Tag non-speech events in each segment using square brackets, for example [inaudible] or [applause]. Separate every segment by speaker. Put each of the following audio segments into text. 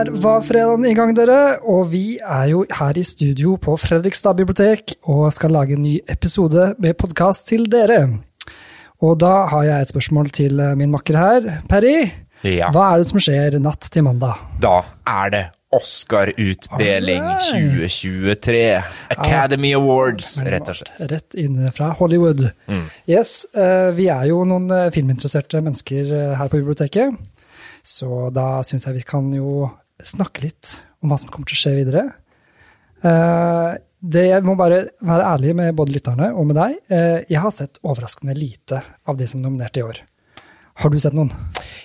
Speaker 1: Der var fredagen i gang, dere. Og vi er jo her i studio på Fredrikstad bibliotek og skal lage en ny episode med podkast til dere. Og da har jeg et spørsmål til eh, min makker her. Perry,
Speaker 2: Ja.
Speaker 1: hva er det som skjer natt til mandag?
Speaker 2: Da er det Oscar-utdeling 2023. Academy Awards, rett og slett.
Speaker 1: Rett inne fra Hollywood.
Speaker 2: Mm.
Speaker 1: Yes, eh, vi er jo noen eh, filminteresserte mennesker her på biblioteket. Så da syns jeg vi kan jo snakke litt om hva som kommer til å skje videre. Eh, Det jeg må bare være ærlig med både lytterne og med deg. Eh, Jeg har sett overraskende lite av de som er nominert i år. Har du sett noen?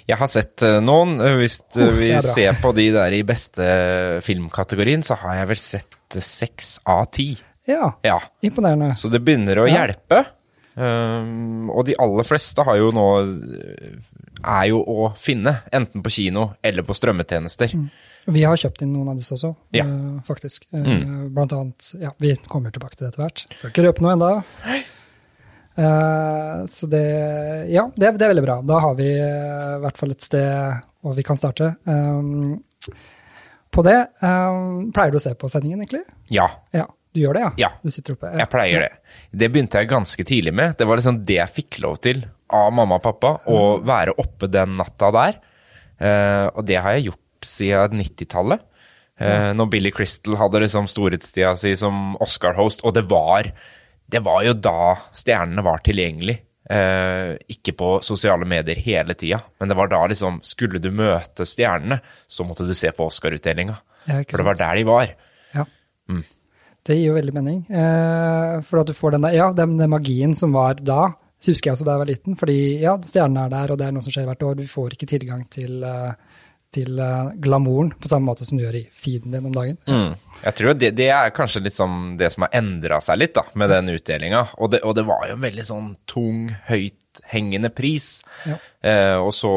Speaker 2: Jeg har sett eh, noen. Hvis
Speaker 1: Oh,
Speaker 2: vi
Speaker 1: er
Speaker 2: ser på de der i beste filmkategorien, så har jeg vel sett seks av ti.
Speaker 1: Ja,
Speaker 2: Ja.
Speaker 1: imponerende.
Speaker 2: Så det begynner å
Speaker 1: Ja.
Speaker 2: hjelpe. Um, og de aller fleste har jo nå er jo å finne, enten på kino eller på strømmetjenester.
Speaker 1: Vi har kjøpt inn noen av disse også,
Speaker 2: Ja. Mm.
Speaker 1: eh, faktisk. Mm. Blant annet, ja, vi kommer tilbake til det etter hvert. Skal ikke røpe noe enda. Uh, så det, ja, det, det er veldig bra. Da har vi eh, i hvert fall et sted hvor vi kan starte. Um, på det, um, pleier du å se på sendingen egentlig?
Speaker 2: Ja,
Speaker 1: Ja, du gjør det ja?
Speaker 2: Ja.
Speaker 1: Du sitter oppe?
Speaker 2: jeg pleier det. Det begynte jeg ganske tidlig med. Det var liksom det jeg fikk lov til av mamma og pappa, å være oppe den natta der. Uh, og det har jeg gjort siden 90-tallet. Eh, når Billy Crystal hadde liksom storhetstida si som Oscar-host, og det var, det var jo da stjernene var tilgjengelig. Uh, ikke på sosiale medier hele tida, men det var da liksom Skulle du møte stjernene, så måtte du se på Oscar-utdelinga.
Speaker 1: Ja,
Speaker 2: For det var der de var.
Speaker 1: Ja.
Speaker 2: Mm.
Speaker 1: Det gir jo veldig mening. Eh, for at du får den der, ja, den, den magien som var da, så husker jeg også da jeg var liten. Fordi ja, stjernene er der, og det er noe som skjer hvert år. Du får ikke tilgang til, eh, til eh, glamouren på samme måte som du gjør i feeden din om dagen.
Speaker 2: Mm. Jeg tror det, det er kanskje litt sånn det som har endra seg litt da, med den utdelinga. Og det, og det var jo en veldig sånn tung, høythengende pris.
Speaker 1: Ja.
Speaker 2: Eh, og så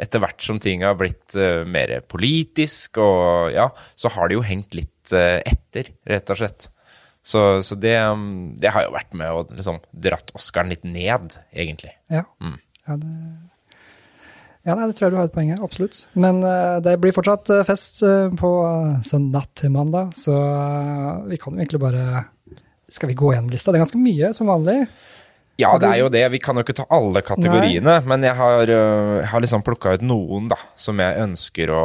Speaker 2: etter hvert som ting har blitt eh, mer politisk, og ja, så har det jo hengt litt eh, etter, rett og slett. Så, så det, um, det har jo vært med å liksom dratt Oscaren litt ned, egentlig.
Speaker 1: Ja.
Speaker 2: Mm.
Speaker 1: Ja, det, ja nei, det tror jeg du har et poeng i, absolutt. Men uh, det blir fortsatt uh, fest uh, på søndag til mandag, så vi kan jo egentlig bare Skal vi gå gjennom lista? Det er ganske mye, som vanlig.
Speaker 2: Ja,
Speaker 1: du-
Speaker 2: det er jo det. Vi kan jo ikke ta alle kategoriene, men jeg har, har liksom plukka ut noen da, som jeg ønsker å,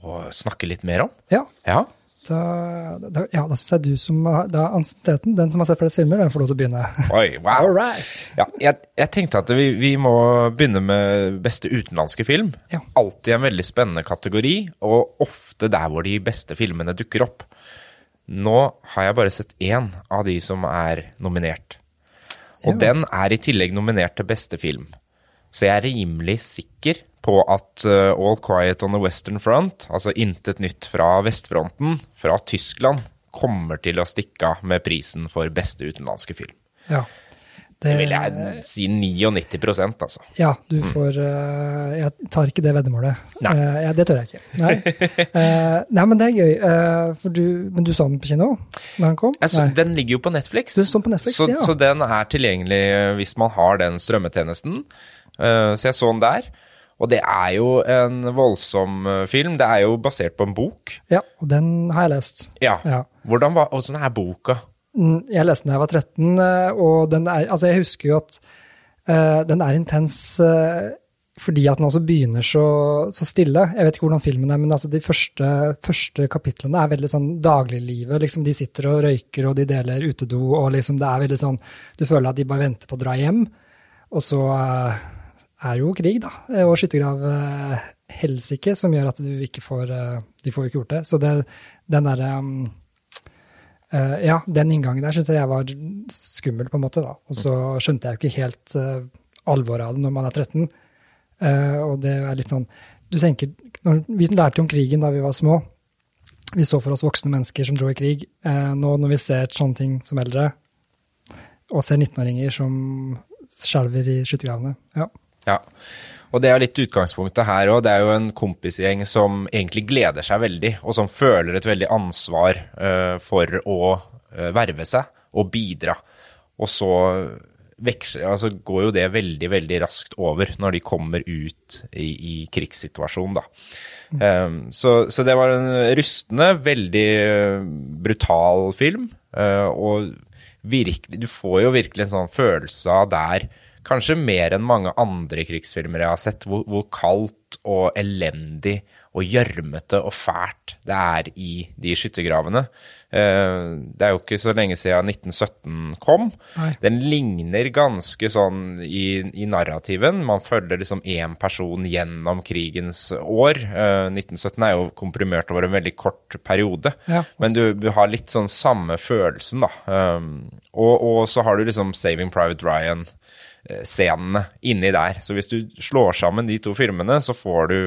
Speaker 2: å snakke litt mer om.
Speaker 1: Ja,
Speaker 2: Ja.
Speaker 1: Da, da, ja, da syns jeg du som har da ansienniteten, den som har sett flest filmer, den får lov til å begynne.
Speaker 2: Oi, [laughs] wow.
Speaker 1: All right.
Speaker 2: Ja, jeg, jeg tenkte at vi, vi må begynne med beste utenlandske film.
Speaker 1: Ja.
Speaker 2: Alltid en veldig spennende kategori, og ofte der hvor de beste filmene dukker opp. Nå har jeg bare sett én av de som er nominert. Og
Speaker 1: Ja.
Speaker 2: den er i tillegg nominert til beste film. Så jeg er rimelig sikker på at uh, All Quiet on the Western Front, altså Intet nytt fra vestfronten, fra Tyskland, kommer til å stikke av med prisen for beste utenlandske film.
Speaker 1: Ja.
Speaker 2: Det vil jeg si 99% altså.
Speaker 1: Ja, du får eh, Jeg tar ikke det veddemålet.
Speaker 2: Nei.
Speaker 1: Eh, ja, det tør jeg ikke. Nei, Eh, nei men det er gøy. eh, du, men du så den på kino da den kom?
Speaker 2: Altså, den ligger jo på Netflix,
Speaker 1: Den står på Netflix,
Speaker 2: så,
Speaker 1: ja.
Speaker 2: så den er tilgjengelig eh, hvis man har den strømmetjenesten. Eh, så jeg så den der. Og det er jo en voldsom eh, film. Det er jo basert på en bok.
Speaker 1: Ja, og den har jeg lest.
Speaker 2: Ja.
Speaker 1: Ja.
Speaker 2: Hvordan var, Åssen er boka?
Speaker 1: Mm, Jeg leste den da jeg var 13, eh, og den er Altså, jeg husker jo at uh, den er intens uh, fordi at den også begynner så, så stille. Jeg vet ikke hvordan filmen er, men altså de første, første kapitlene er veldig sånn dagliglivet. Liksom de sitter og røyker, og de deler utedo, og liksom det er veldig sånn Du føler at de bare venter på å dra hjem. Og så eh, er jo krig, da, og skyttergrav eh, helsike, som gjør at du ikke får eh, De får jo ikke gjort det. Så det, den derre Eh, ja, den inngangen der syns jeg var skummel, på en måte. da. Og så skjønte jeg jo ikke helt eh, alvoret av det når man er 13. Eh, og det er litt sånn Du tenker Vi lærte om krigen da vi var små. Vi så for oss voksne mennesker som dro i krig. Eh, nå når vi ser sånne ting som eldre, og ser 19-åringer som skjelver i skyttergravene ja.
Speaker 2: Ja. Og det er litt utgangspunktet her òg. Det er jo en kompisgjeng som egentlig gleder seg veldig, og som føler et veldig ansvar uh, for å uh, verve seg og bidra. Og så veksler, altså går jo det veldig, veldig raskt over når de kommer ut i, i krigssituasjonen, da. Um, så, så, det var en rystende, veldig brutal film, og virkelig, du får jo virkelig en sånn følelse av der kanskje mer enn mange andre krigsfilmer jeg har sett, hvor, hvor kaldt og elendig og gjørmete og fælt det er i de skyttergravene. Eh, det er jo ikke så lenge siden 1917 kom. Nei. Den ligner ganske sånn i, i narrativen. Man følger liksom én person gjennom krigens år. 1917 eh, er jo komprimert over en veldig kort periode, ja. men du, du, har litt sånn samme følelsen, da. Eh, og, og så har du liksom Saving Private Ryan scenene inni der. Så hvis du slår sammen de to filmene, så får du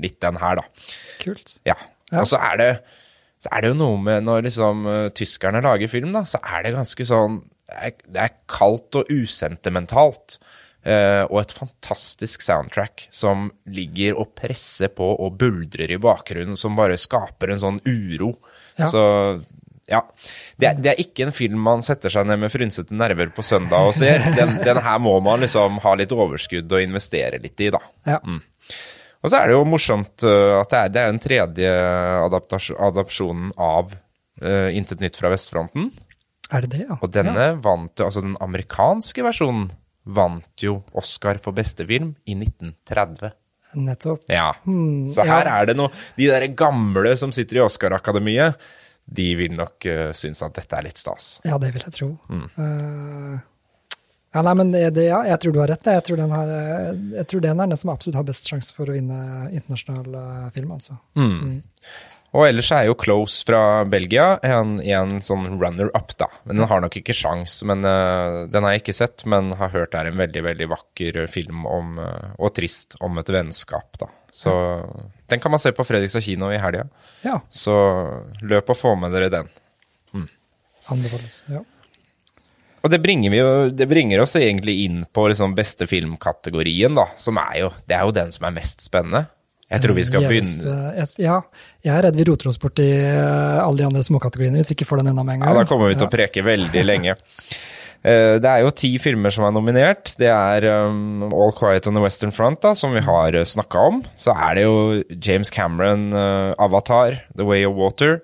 Speaker 2: litt den her, da.
Speaker 1: Kult.
Speaker 2: Ja. Og så er, det, så er det jo noe med når liksom uh, tyskerne lager film, da, så er det ganske sånn Det er kaldt og usentimentalt. Uh, og et fantastisk soundtrack som ligger og presser på og buldrer i bakgrunnen, som bare skaper en sånn uro. Ja. Så ja. Det er, det er, ikke en film man setter seg ned med frynsete nerver på søndag og ser. [laughs] Den, den, her må man liksom ha litt overskudd og investere litt i, da.
Speaker 1: Ja. Mm.
Speaker 2: Og så er det jo morsomt uh, at det er, det er den tredje adapsjonen av uh, Intet nytt fra vestfronten.
Speaker 1: Er det det, ja?
Speaker 2: Og denne
Speaker 1: ja.
Speaker 2: vant altså den amerikanske versjonen vant jo Oscar for beste film i 1930.
Speaker 1: Nettopp.
Speaker 2: Ja. Hmm, så her ja. er det noe De der gamle som sitter i Oscar-akademiet, de vil nok uh, synes at dette er litt stas.
Speaker 1: Ja, det vil jeg tro.
Speaker 2: Mm.
Speaker 1: Uh, ja, nei, men det, ja, jeg tror du har rett. Jeg tror, den har, jeg tror den er den som absolutt har best sjanse for å vinne internasjonal film, altså.
Speaker 2: Mm. Mm. Og ellers er jo Close fra Belgia en, en sånn runner-up, da. Men den har nok ikke sjans. Men uh, Den har jeg ikke sett, men har hørt det er en veldig veldig vakker film om, uh, og trist om et vennskap, da. Så ja. den kan man se på Fredrikstad kino i helga.
Speaker 1: Ja.
Speaker 2: Så løp og få med dere den.
Speaker 1: Mm. Anbefales, ja.
Speaker 2: Og det bringer, jo, det bringer, oss egentlig inn på liksom beste filmkategorien, da. Som er jo Det er jo den som er mest spennende. Jeg tror vi skal begynne
Speaker 1: Ja, jeg er redd vi roter oss bort i eh, alle de andre småkategoriene hvis vi ikke får den unna med en gang.
Speaker 2: Ja, da kommer vi til å preke veldig [laughs] lenge. Eh, det er jo ti filmer som er nominert. Det er um, All Quiet on the Western Front, da, som vi har uh, snakka om. Så er det jo James Cameron, uh, Avatar, The Way of Water,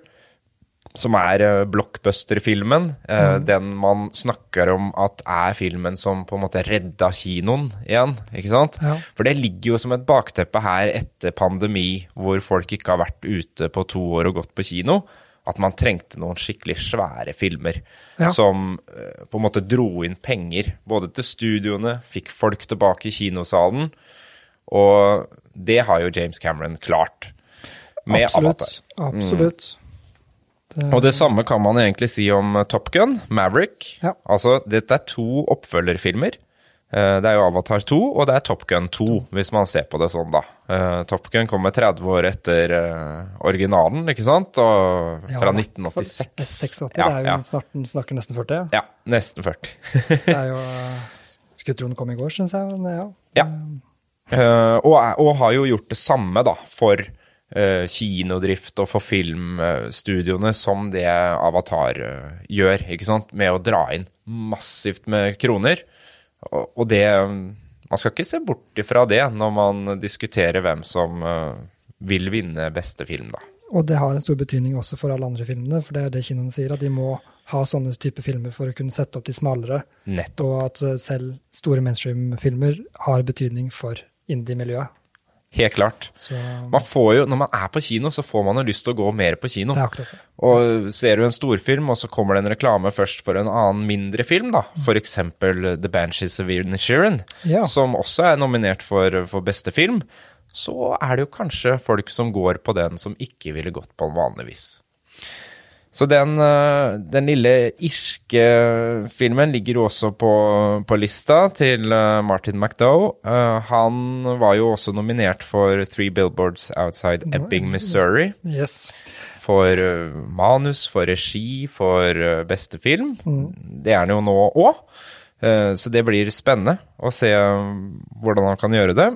Speaker 2: som er uh, blockbuster-filmen. Uh, mm. Den man snakker om at er filmen som på en måte redda kinoen igjen. ikke sant?
Speaker 1: Ja.
Speaker 2: For det ligger jo som et bakteppe her etter pandemi, hvor folk ikke har vært ute på to år og gått på kino. At man trengte noen skikkelig svære filmer ja. som uh, på en måte dro inn penger. Både til studioene, fikk folk tilbake i kinosalen. Og det har jo James Cameron klart. Med
Speaker 1: Absolutt.
Speaker 2: Avatar.
Speaker 1: Absolutt. Mm.
Speaker 2: Det... Og det samme kan man egentlig si om Top Gun, Maverick.
Speaker 1: Ja.
Speaker 2: Altså, dette er to oppfølgerfilmer. Eh, det er jo Avatar 2, og det er Top Gun 2, hvis man ser på det sånn, da. Eh, Top Gun kommer 30 år etter uh, originalen, ikke sant? Og fra ja, 1986.
Speaker 1: 86, ja, det er jo ja. snarten, snakker nesten 40.
Speaker 2: Ja, nesten 40.
Speaker 1: det er [laughs] jo Skulle tro den kom i går, syns jeg. Men ja.
Speaker 2: ja. Uh, og, og, har jo gjort det samme, da, for kinodrift og for filmstudioene som det Avatar uh, gjør, ikke sant? Med å dra inn massivt med kroner. Og, det Man skal ikke se bort ifra det når man diskuterer hvem som uh, vil vinne beste film, da.
Speaker 1: Og det har en stor betydning også for alle andre filmene, for det er det kinoene sier, at de må ha sånne type filmer for å kunne sette opp de smalere.
Speaker 2: Nettopp.
Speaker 1: Og at selv store mainstream-filmer har betydning for indie-miljøet.
Speaker 2: Helt klart.
Speaker 1: Så,
Speaker 2: man får jo, når man er på kino, så får man jo lyst til å gå mer på kino.
Speaker 1: Det er akkurat det.
Speaker 2: Og ser du en storfilm, og så kommer det en reklame først for en annen mindre film, da, f.eks. The Banshees of Inisherin,
Speaker 1: ja.
Speaker 2: som også er nominert for, for beste film, så er det jo kanskje folk som går på den som ikke ville gått på den vanligvis. Så den, eh, den, lille irske filmen ligger også på, på lista til eh, Martin McDough. Uh, han var jo også nominert for Three Billboards Outside Ebbing, Missouri.
Speaker 1: Yes.
Speaker 2: For manus, for regi, for beste film.
Speaker 1: Mm.
Speaker 2: Det er han jo nå òg. Så det blir spennende å se hvordan han kan gjøre det.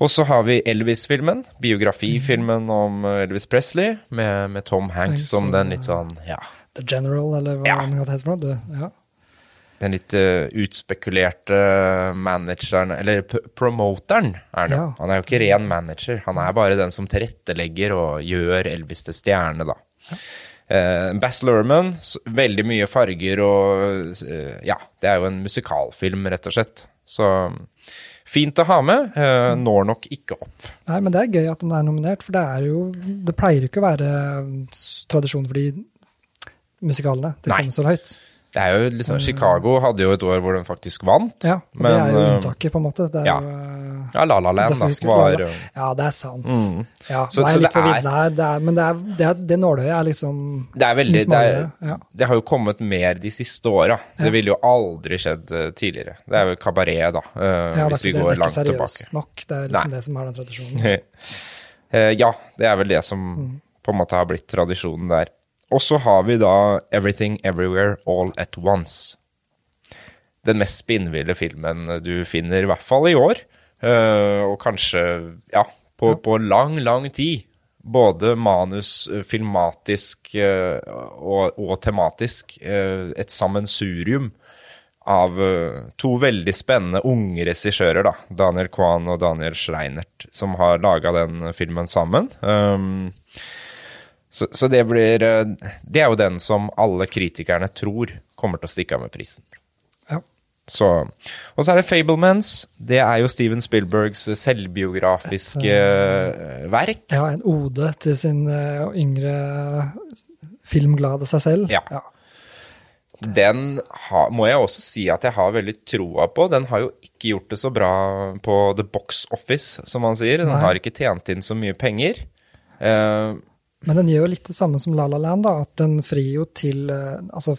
Speaker 2: Og så har vi Elvis-filmen, biografifilmen om Elvis Presley, med, med Tom Hanks som den litt sånn, ja
Speaker 1: The General, eller hva
Speaker 2: ja.
Speaker 1: han heter for noe. Ja.
Speaker 2: Den litt uh, utspekulerte manageren, eller promoteren, er det.
Speaker 1: Ja.
Speaker 2: Han er jo ikke ren manager, han er bare den som tilrettelegger og gjør Elvis til stjerne, da. Eh, Bass Lerman, veldig mye farger og eh, Ja, det er jo en musikalfilm, rett og slett. Så fint å ha med. Eh, når nok ikke opp.
Speaker 1: Nei, men det er gøy at den er nominert, for det er jo Det pleier jo ikke å være tradisjon for de musikalene. Det
Speaker 2: Nei.
Speaker 1: kommer så høyt.
Speaker 2: Det er jo liksom, Chicago hadde jo et år hvor den faktisk vant.
Speaker 1: Ja, og det er jo
Speaker 2: eh,
Speaker 1: unntaket, på en måte. Det er
Speaker 2: ja.
Speaker 1: jo, eh,
Speaker 2: Ja, La La Land da, var eh,
Speaker 1: Ja, det er sant.
Speaker 2: Mm.
Speaker 1: Ja,
Speaker 2: Så- så det er-
Speaker 1: det er, men det, er, det, er, det nåløyet er liksom
Speaker 2: Det er veldig det,
Speaker 1: ja.
Speaker 2: det har jo kommet mer de siste åra. Det ville jo aldri skjedd eh, tidligere. Det er jo kabaret, da, uh,
Speaker 1: Ja,
Speaker 2: hvis vi
Speaker 1: det, det er ikke seriøst nok. Det er liksom
Speaker 2: Nei.
Speaker 1: det som er den tradisjonen.
Speaker 2: uh, [laughs] ja, det er vel det som
Speaker 1: Mm.
Speaker 2: på en måte har blitt tradisjonen der. Og så har vi da Everything Everywhere All At Once. Den mest spinnville filmen du finner, i hvert fall i år. Eh, og kanskje, ja, på, på lang, lang tid. Både manus, eh, filmatisk eh, og, og tematisk. et sammensurium av to veldig spennende unge regissører, da. Daniel Kwan og Daniel Schreinert, som har laga den filmen sammen. Um, så, så det blir eh, Det er jo den som alle kritikerne tror kommer til å stikke av med prisen.
Speaker 1: Ja.
Speaker 2: Så, og så er det Fablemans. Det er jo Steven Spielbergs selvbiografiske eh, verk.
Speaker 1: ja, en ode til sin uh, yngre filmglade seg selv.
Speaker 2: Ja. Den har, må jeg også si at jeg har veldig troa på. Den har jo ikke gjort det så bra på the box office, som man sier. Den
Speaker 1: Nei.
Speaker 2: har ikke tjent inn så mye penger. Eh,
Speaker 1: Men den gjør jo litt det samme som La La Land, da, at den frir jo til eh, altså,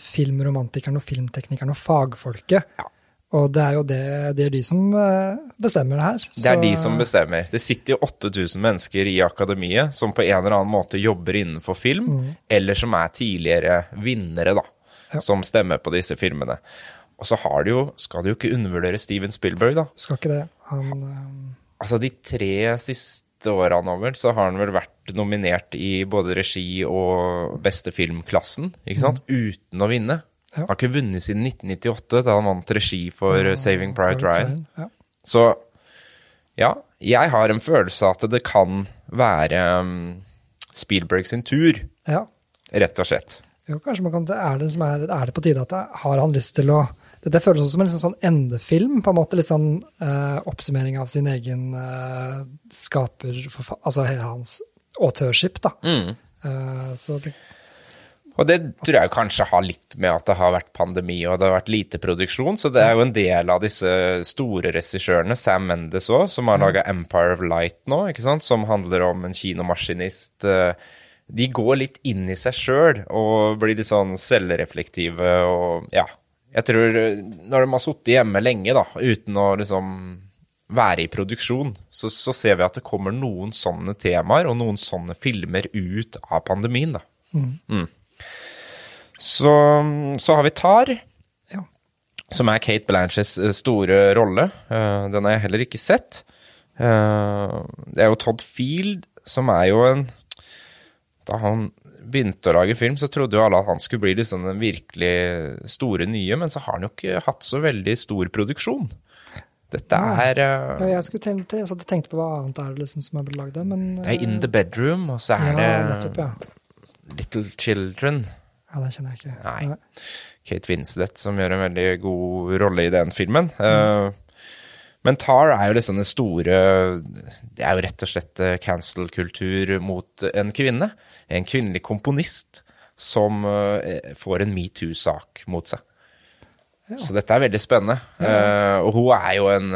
Speaker 1: filmromantikeren og filmteknikeren og fagfolket.
Speaker 2: Ja.
Speaker 1: Og det er jo det, det er de som eh, bestemmer det her.
Speaker 2: det er de som bestemmer. Det sitter jo 8000 mennesker i akademiet som på en eller annen måte jobber innenfor film, eller som er tidligere vinnere, da,
Speaker 1: Ja.
Speaker 2: som stemmer på disse filmene. Og så har de jo, skal du jo ikke undervurdere Steven Spielberg, da.
Speaker 1: Skal ikke det. Han um...
Speaker 2: Altså, de tre siste årene over, så har han vel vært nominert i både regi og beste filmklassen, ikke sant? Uten å vinne.
Speaker 1: Mm. Ja.
Speaker 2: Han har ikke vunnet siden 1998, da han vant regi for ja, Saving Private Ryan.
Speaker 1: Ja.
Speaker 2: Så ja, jeg har en følelse av at det kan være um, Spielberg sin tur,
Speaker 1: ja.
Speaker 2: rett og slett.
Speaker 1: Jo, kanskje man kan, er, det som er, er det på tide at har han lyst til å Det, det føles som en sånn endefilm, på en måte litt sånn eh, oppsummering av sin egen eh, skaper, altså hele hans autørskip, da.
Speaker 2: Mm.
Speaker 1: Eh, så det,
Speaker 2: Og det tror jeg kanskje har litt med at det har vært pandemi og det har vært lite produksjon, så det er jo en del av disse store regissørene, Sam Mendes òg, som har laga Empire of Light nå, ikke sant, som handler om en kinomaskinist. eh, De går litt inn i seg sjøl og blir litt sånn selvreflektive og ja. Jeg tror når de har sittet hjemme lenge, da, uten å liksom være i produksjon, så, så ser vi at det kommer noen sånne temaer og noen sånne filmer ut av pandemien, da. Mm. Så, så har vi Tar,
Speaker 1: ja.
Speaker 2: som er Kate Blanches eh, store rolle. Eh, den har jeg heller ikke sett. Eh, det er jo Todd Field, som er jo en Da han begynte å lage film, så trodde jo alle at han skulle bli liksom den virkelig store nye, men så har han jo ikke hatt så veldig stor produksjon. Dette er uh,
Speaker 1: ja jeg skulle tenkt, jeg satt og tenkte på hva annet er det liksom som er blitt lagd, men
Speaker 2: Det er In the Bedroom, og så er
Speaker 1: ja,
Speaker 2: det
Speaker 1: nettopp, ja.
Speaker 2: Little Children.
Speaker 1: Ja, det kjenner jeg ikke.
Speaker 2: Nei. Kate Winslet som gjør en veldig god rolle i den filmen. Eh, men Tar er jo liksom den store Det er jo rett og slett eh, cancel-kultur mot en kvinne. En kvinnelig komponist som eh, får en metoo-sak mot seg. Så dette er veldig spennende. Eh, og hun er jo en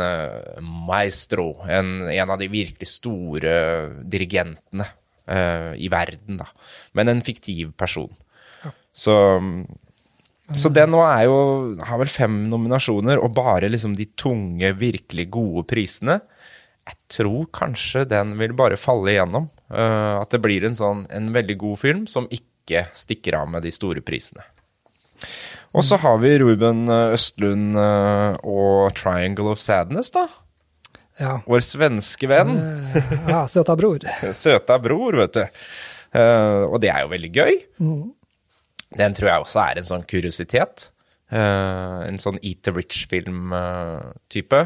Speaker 2: maestro, en, en av de virkelig store dirigentene i verden, da. Men en fiktiv person. Så, så den nå er jo har vel fem nominasjoner, og bare liksom de tunge, virkelig gode prisene. Jeg tror kanskje den vil bare falle igjennom. Uh, at det blir en sånn en veldig god film som ikke stikker av med de store prisene. Og så har vi Ruben eh, Østlund eh, og Triangle of Sadness, da.
Speaker 1: Ja.
Speaker 2: Vår svenske venn.
Speaker 1: Ja, søta bror. [laughs]
Speaker 2: Søta bror, vet du. Uh, og det er jo veldig gøy. Den tror jeg også er en sånn kuriositet. Uh, en sånn Eat the Rich-film-type.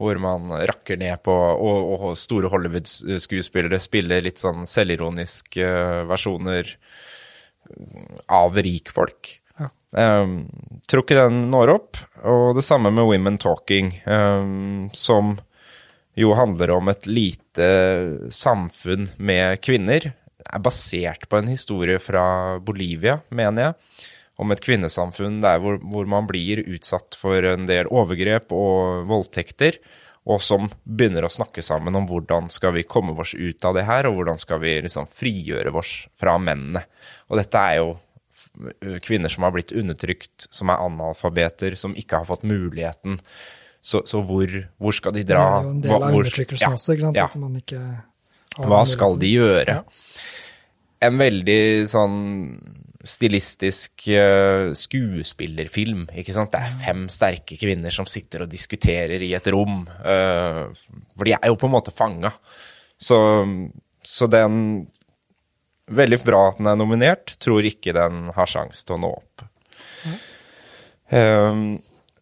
Speaker 2: Hvor man rakker ned på Og, og store Hollywood-skuespillere spiller litt sånn selvironiske eh, versjoner av rikfolk.
Speaker 1: Ja.
Speaker 2: Um, tror ikke den når opp. Og det samme med Women Talking, um, som jo handler om et lite samfunn med kvinner. Er basert på en historie fra Bolivia, mener jeg. Om et kvinnesamfunn der hvor, hvor man blir utsatt for en del overgrep og voldtekter. Og som begynner å snakke sammen om hvordan skal vi komme oss ut av det her, og hvordan skal vi liksom frigjøre oss fra mennene. Og dette er jo kvinner som har blitt undertrykt, som er analfabeter, som ikke har fått muligheten. Så, så hvor, hvor, skal de dra?
Speaker 1: Det er jo en del av undertrykkelsen
Speaker 2: ja,
Speaker 1: også, ikke sant?
Speaker 2: ja.
Speaker 1: At man ikke har
Speaker 2: Hva skal de gjøre?
Speaker 1: Ja.
Speaker 2: En veldig sånn stilistisk uh, skuespillerfilm, ikke sant? Det er fem sterke kvinner som sitter og diskuterer i et rom, Uh, for de er jo på en måte fanga. Så, så den Veldig bra at den er nominert, tror ikke den har sjanse til å nå opp. Eh,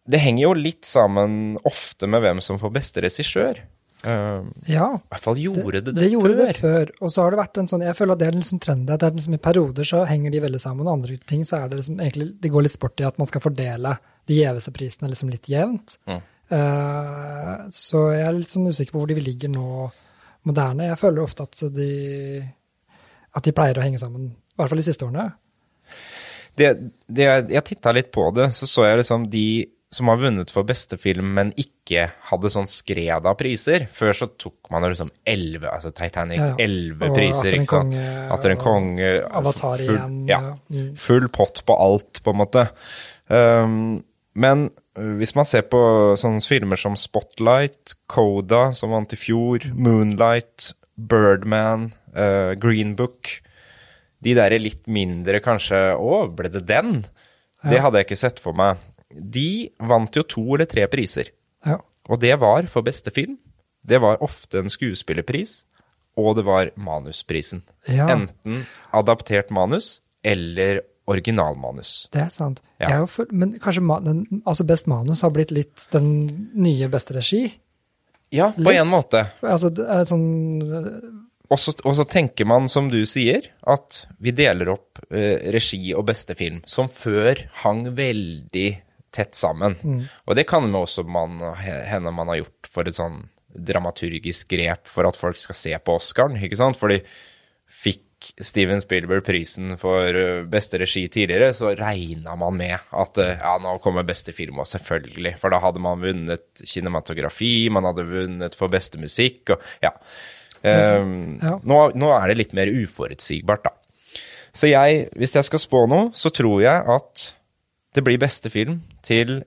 Speaker 2: det henger jo litt sammen ofte med hvem som får beste regissør. Eh,
Speaker 1: Ja,
Speaker 2: I hvert fall gjorde det det,
Speaker 1: det gjorde
Speaker 2: før.
Speaker 1: det før. Og så har det vært en sånn Jeg føler at det er en liksom trend. At det er liksom I perioder så henger de veldig sammen, og andre ting så er det liksom egentlig Det går litt sport i at man skal fordele de gjeveste prisene liksom litt jevnt.
Speaker 2: Mm.
Speaker 1: Uh, så jeg er litt sånn usikker på hvor de ligger nå moderne. Jeg føler ofte at de at de pleier å henge sammen. I hvert fall de siste årene.
Speaker 2: det, det, jeg titta litt på det, så så jeg liksom de som har vunnet for beste film, men ikke hadde sånn skred av priser. Før så tok man jo liksom elleve, altså Titanic,
Speaker 1: Ja, ja.
Speaker 2: elleve
Speaker 1: Og
Speaker 2: priser, ikke sant.
Speaker 1: konge,
Speaker 2: Atter en konge.
Speaker 1: Avatar
Speaker 2: full,
Speaker 1: igjen.
Speaker 2: Ja.
Speaker 1: Mm.
Speaker 2: Full pott på alt, på en måte. Um, men uh, hvis man ser på sånne filmer som Spotlight, Coda, som vant i fjor, Moonlight, Birdman, uh, Green Book De der litt mindre kanskje Å, ble det den? Det hadde jeg ikke sett for meg. De vant jo to eller tre priser.
Speaker 1: Ja.
Speaker 2: Og det var for beste film. Det var ofte en skuespillerpris, og det var manusprisen.
Speaker 1: Ja.
Speaker 2: Enten adaptert manus eller originalmanus.
Speaker 1: Det er sant.
Speaker 2: Ja.
Speaker 1: Er for, men kanskje den, altså Best manus har blitt litt den nye beste regi?
Speaker 2: Ja, på
Speaker 1: Litt.
Speaker 2: en måte.
Speaker 1: Altså, det sånn
Speaker 2: så, og så tenker man, som du sier, at vi deler opp eh, regi og beste film, som før hang veldig tett sammen. Og det kan også man, hende man har gjort for et sånn dramaturgisk grep for at folk skal se på Oscaren, ikke sant? Fordi fikk Steven Spielberg prisen for beste regi tidligere, så regna man med at ja, nå kommer beste film, òg, selvfølgelig. For da hadde man vunnet kinematografi, man hadde vunnet for beste musikk, og ja. Um,
Speaker 1: Ja.
Speaker 2: nå, nå er det litt mer uforutsigbart, da. Så jeg, hvis jeg skal spå noe, så tror jeg at det blir beste film til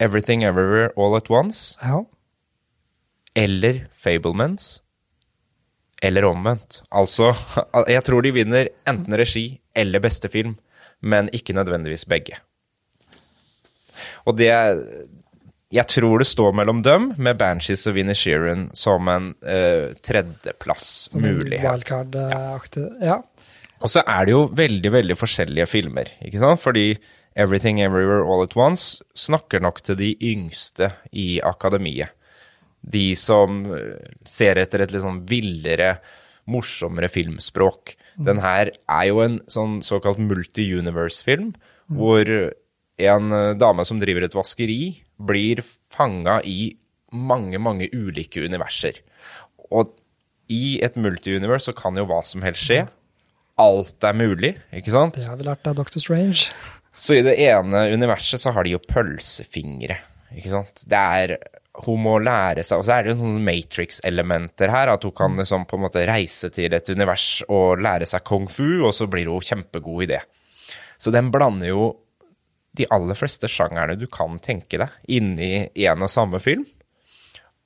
Speaker 2: Everything Everywhere All At Once
Speaker 1: Ja.
Speaker 2: eller Fablements. Eller omvendt. Altså, [laughs] jeg tror de vinner enten regi eller beste film, men ikke nødvendigvis begge. Og det Jeg tror det står mellom dem, med Banshees og Vinnie Sheeran som en uh, tredjeplassmulighet.
Speaker 1: Som en. Wildcard-aktig. Ja.
Speaker 2: Og så er det jo veldig, veldig forskjellige filmer, ikke sant? Fordi Everything Everywhere All At Once snakker nok til de yngste i akademiet. De som eh, ser etter et litt sånn villere, morsommere filmspråk. Den her er jo en sånn såkalt multi-universe-film, hvor en eh, dame som driver et vaskeri, blir fanga i mange, mange ulike universer. Og i et multi-universe så kan jo hva som helst skje. Alt er mulig, ikke sant?
Speaker 1: Det har vi lært av Doctor Strange.
Speaker 2: Så i det ene universet så har de jo pølsefingre, ikke sant? Det er, hun må lære seg, og så er det jo noen Matrix-elementer her, at hun kan liksom på en måte reise til et univers og lære seg kung fu, og så blir hun kjempegod i det. Så den blander jo de aller fleste sjangerne du kan tenke deg inni en og samme film.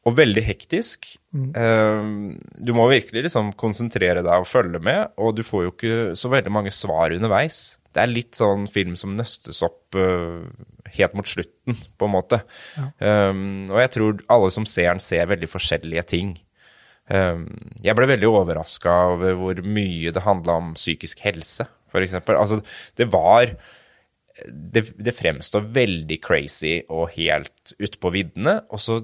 Speaker 2: Og veldig hektisk. Mm. du må virkelig liksom konsentrere deg og følge med, og du får jo ikke så veldig mange svar underveis. Det er litt sånn film som nøstes opp uh, helt mot slutten, på en måte. Um, og jeg tror alle som ser den, ser veldig forskjellige ting. Um, jeg ble veldig overraska over hvor mye det handla om psykisk helse, f.eks. Altså, det var det, det fremstår veldig crazy og helt ute på viddene, og så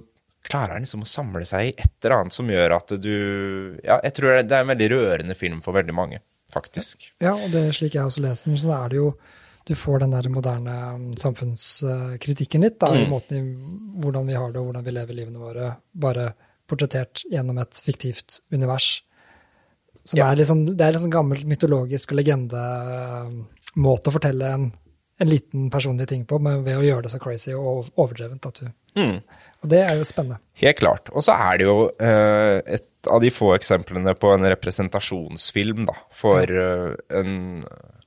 Speaker 2: klarer han liksom å samle seg i et eller annet som gjør at du Ja, jeg tror det er en veldig rørende film for veldig mange, faktisk.
Speaker 1: Ja, og det slik jeg også leser den, så er det jo du får den der moderne um, samfunnskritikken litt, da, i
Speaker 2: Mm.
Speaker 1: måten i hvordan vi har det og hvordan vi lever livene våre, bare portrettert gjennom et fiktivt univers. Så
Speaker 2: Ja.
Speaker 1: er liksom, det er liksom gammel mytologisk og legendemåte å fortelle en, en liten personlig ting på, men ved å gjøre det så crazy og overdrevent at du
Speaker 2: Mm.
Speaker 1: Og det er jo spennende.
Speaker 2: Helt klart. Og så er det jo eh, et av de få eksemplene på en representasjonsfilm da, for uh, en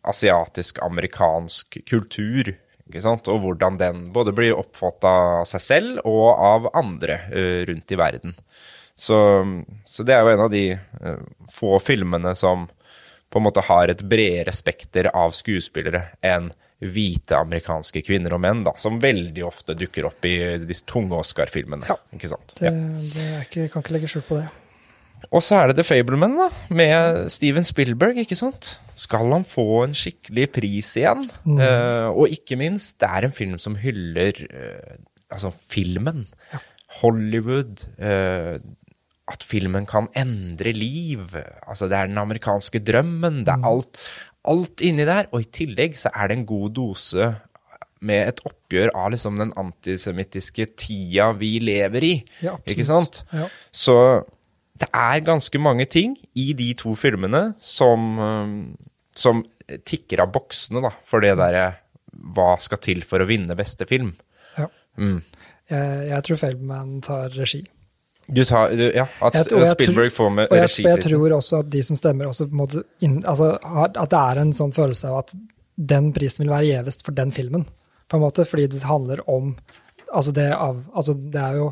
Speaker 2: asiatisk-amerikansk kultur. Ikke sant? Og hvordan den både blir oppfatta av seg selv og av andre uh, rundt i verden. Så, så det er jo en av de uh, få filmene som på en måte har et bredere spekter av skuespillere enn hvite amerikanske kvinner og menn, da, som veldig ofte dukker opp i disse tunge Oscar-filmene.
Speaker 1: Ja.
Speaker 2: Ikke sant?
Speaker 1: Det,
Speaker 2: Ja.
Speaker 1: det ikke, kan ikke legge skjul på det.
Speaker 2: Og så er det The Fableman, da, med Steven Spielberg, ikke sant? Skal han få en skikkelig pris igjen? Eh, og ikke minst, det er en film som hyller uh, altså filmen. Hollywood. Uh, at filmen kan endre liv. Altså, det er den amerikanske drømmen. Det er alt, alt inni der. Og i tillegg så er det en god dose med et oppgjør av liksom den antisemittiske tida vi lever i.
Speaker 1: Ja,
Speaker 2: ikke sant?
Speaker 1: Ja.
Speaker 2: Så det er ganske mange ting i de to filmene som, um, som tikker av boksene, da, for det derre hva skal til for å vinne beste film.
Speaker 1: Ja.
Speaker 2: Mm.
Speaker 1: Jeg, jeg tror Feldman tar regi.
Speaker 2: Du tar, du, ja, at
Speaker 1: tror-
Speaker 2: Spielberg får med
Speaker 1: Og jeg, jeg tror også at de som stemmer, også måtte inn, altså, at det er en sånn følelse av at den prisen vil være gjevest for den filmen, på en måte, fordi det handler om altså det, av, altså det er jo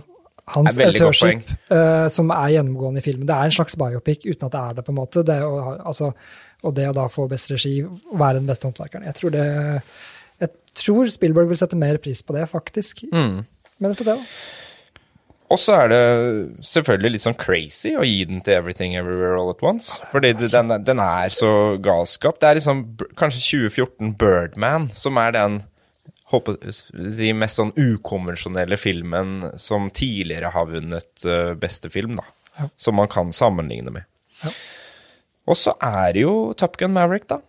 Speaker 1: hans
Speaker 2: godt
Speaker 1: autørskip eh, som er gjennomgående i filmen. Det er en slags biopic uten at det er det, på en måte. Det og, altså, og det å da få best regi, være den beste håndverkeren. Jeg tror, det, jeg tror Spielberg vil sette mer pris på det, faktisk.
Speaker 2: Mm.
Speaker 1: Men vi får se, da.
Speaker 2: Og så er det selvfølgelig litt sånn crazy å gi den til Everything Everywhere All At Once. Fordi den, den er så galskap. Det er liksom kanskje 2014 Birdman som er den håper, si, mest sånn ukonvensjonelle filmen som tidligere har vunnet eh, beste film, da.
Speaker 1: Ja.
Speaker 2: Som man kan sammenligne med.
Speaker 1: Ja.
Speaker 2: Og så er det jo Top Gun Maverick, da.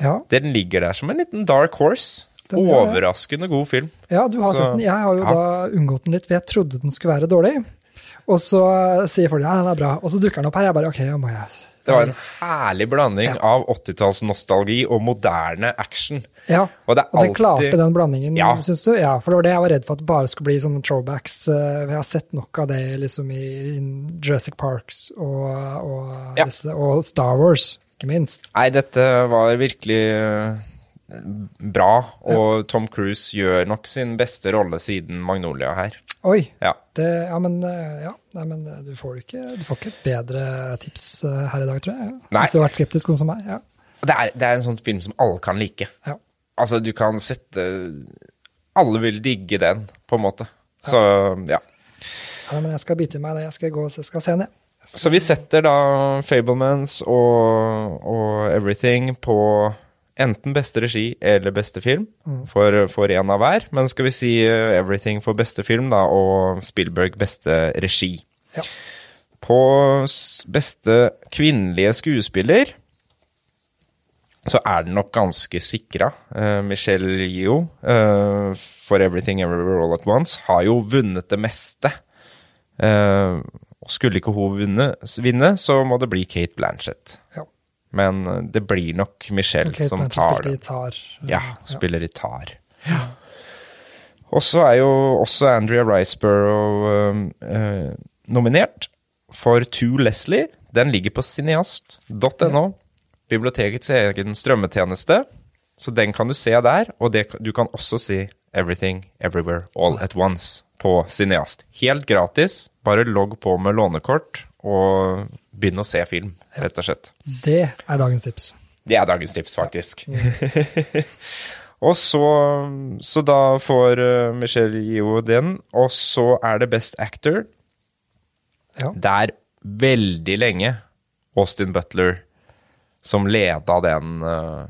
Speaker 1: Ja,
Speaker 2: Den ligger der som en liten dark horse.
Speaker 1: Den.
Speaker 2: Overraskende god film.
Speaker 1: Ja, du har
Speaker 2: Så-
Speaker 1: sett den. Jeg har jo da unngått den litt, for jeg trodde den skulle være dårlig. Og så sier folk ja, den er bra, og så dukker den opp her. Jeg bare ok, ja, må jeg
Speaker 2: Det var en herlig blanding
Speaker 1: Ja.
Speaker 2: av 80-tallsnostalgi og moderne action.
Speaker 1: Ja,
Speaker 2: Og det
Speaker 1: og den
Speaker 2: alltid
Speaker 1: klarte den blandingen,
Speaker 2: Ja.
Speaker 1: syns du? Ja, for det var det jeg var redd for, at det bare skulle bli sånne throwbacks. Vi har sett nok av det liksom i, i Jurassic Parks og, og,
Speaker 2: Ja.
Speaker 1: disse, og Star Wars, ikke minst.
Speaker 2: Nei, dette var virkelig eh, bra, og Tom Cruise gjør nok sin beste rolle siden Magnolia her.
Speaker 1: Oi!
Speaker 2: Ja.
Speaker 1: Det, ja, men, eh, ja, nei, men eh, du, får ikke, du får ikke et bedre tips eh, her i dag, tror jeg.
Speaker 2: Nei.
Speaker 1: Hvis du har vært skeptisk, sånn som meg. Ja.
Speaker 2: Det er, det er en sånn film som alle kan like.
Speaker 1: Ja.
Speaker 2: Altså, du kan sette Alle vil digge den, på en måte. Så ja.
Speaker 1: ja, men jeg skal bite meg det. Jeg skal gå jeg skal se den, jeg.
Speaker 2: Så vi setter da Fablemans og, og Everything på enten beste regi eller beste film, for, for en av hver. Men skal vi si eh, Everything for beste film, da, og Spielberg beste regi.
Speaker 1: Ja.
Speaker 2: På beste kvinnelige skuespiller så er den nok ganske sikra. Uh, Michelle Yeoh uh, for Everything Everywhere All At Once har jo vunnet det meste. Uh, og skulle ikke hun vinne, vinne, så må det bli Kate Blanchett.
Speaker 1: Ja.
Speaker 2: Men eh, det blir nok Michelle
Speaker 1: okay,
Speaker 2: som tar det. Ja, spiller gitar. Og så er jo også Andrea Riceborough um, eh, nominert for To Leslie. Den ligger på cineast.no, bibliotekets egen strømmetjeneste. Så den kan du se der, og det, du kan også si Everything Everywhere All At Once på Cineast. Helt gratis. Bare logg på med lånekort og begynn å se film, rett og slett.
Speaker 1: Det er dagens tips.
Speaker 2: Det er dagens tips, faktisk. [laughs] og så, så da får uh, Michelle Yeoh den, og så er det Best Actor.
Speaker 1: Ja.
Speaker 2: Det er veldig lenge Austin Butler som leda den, uh,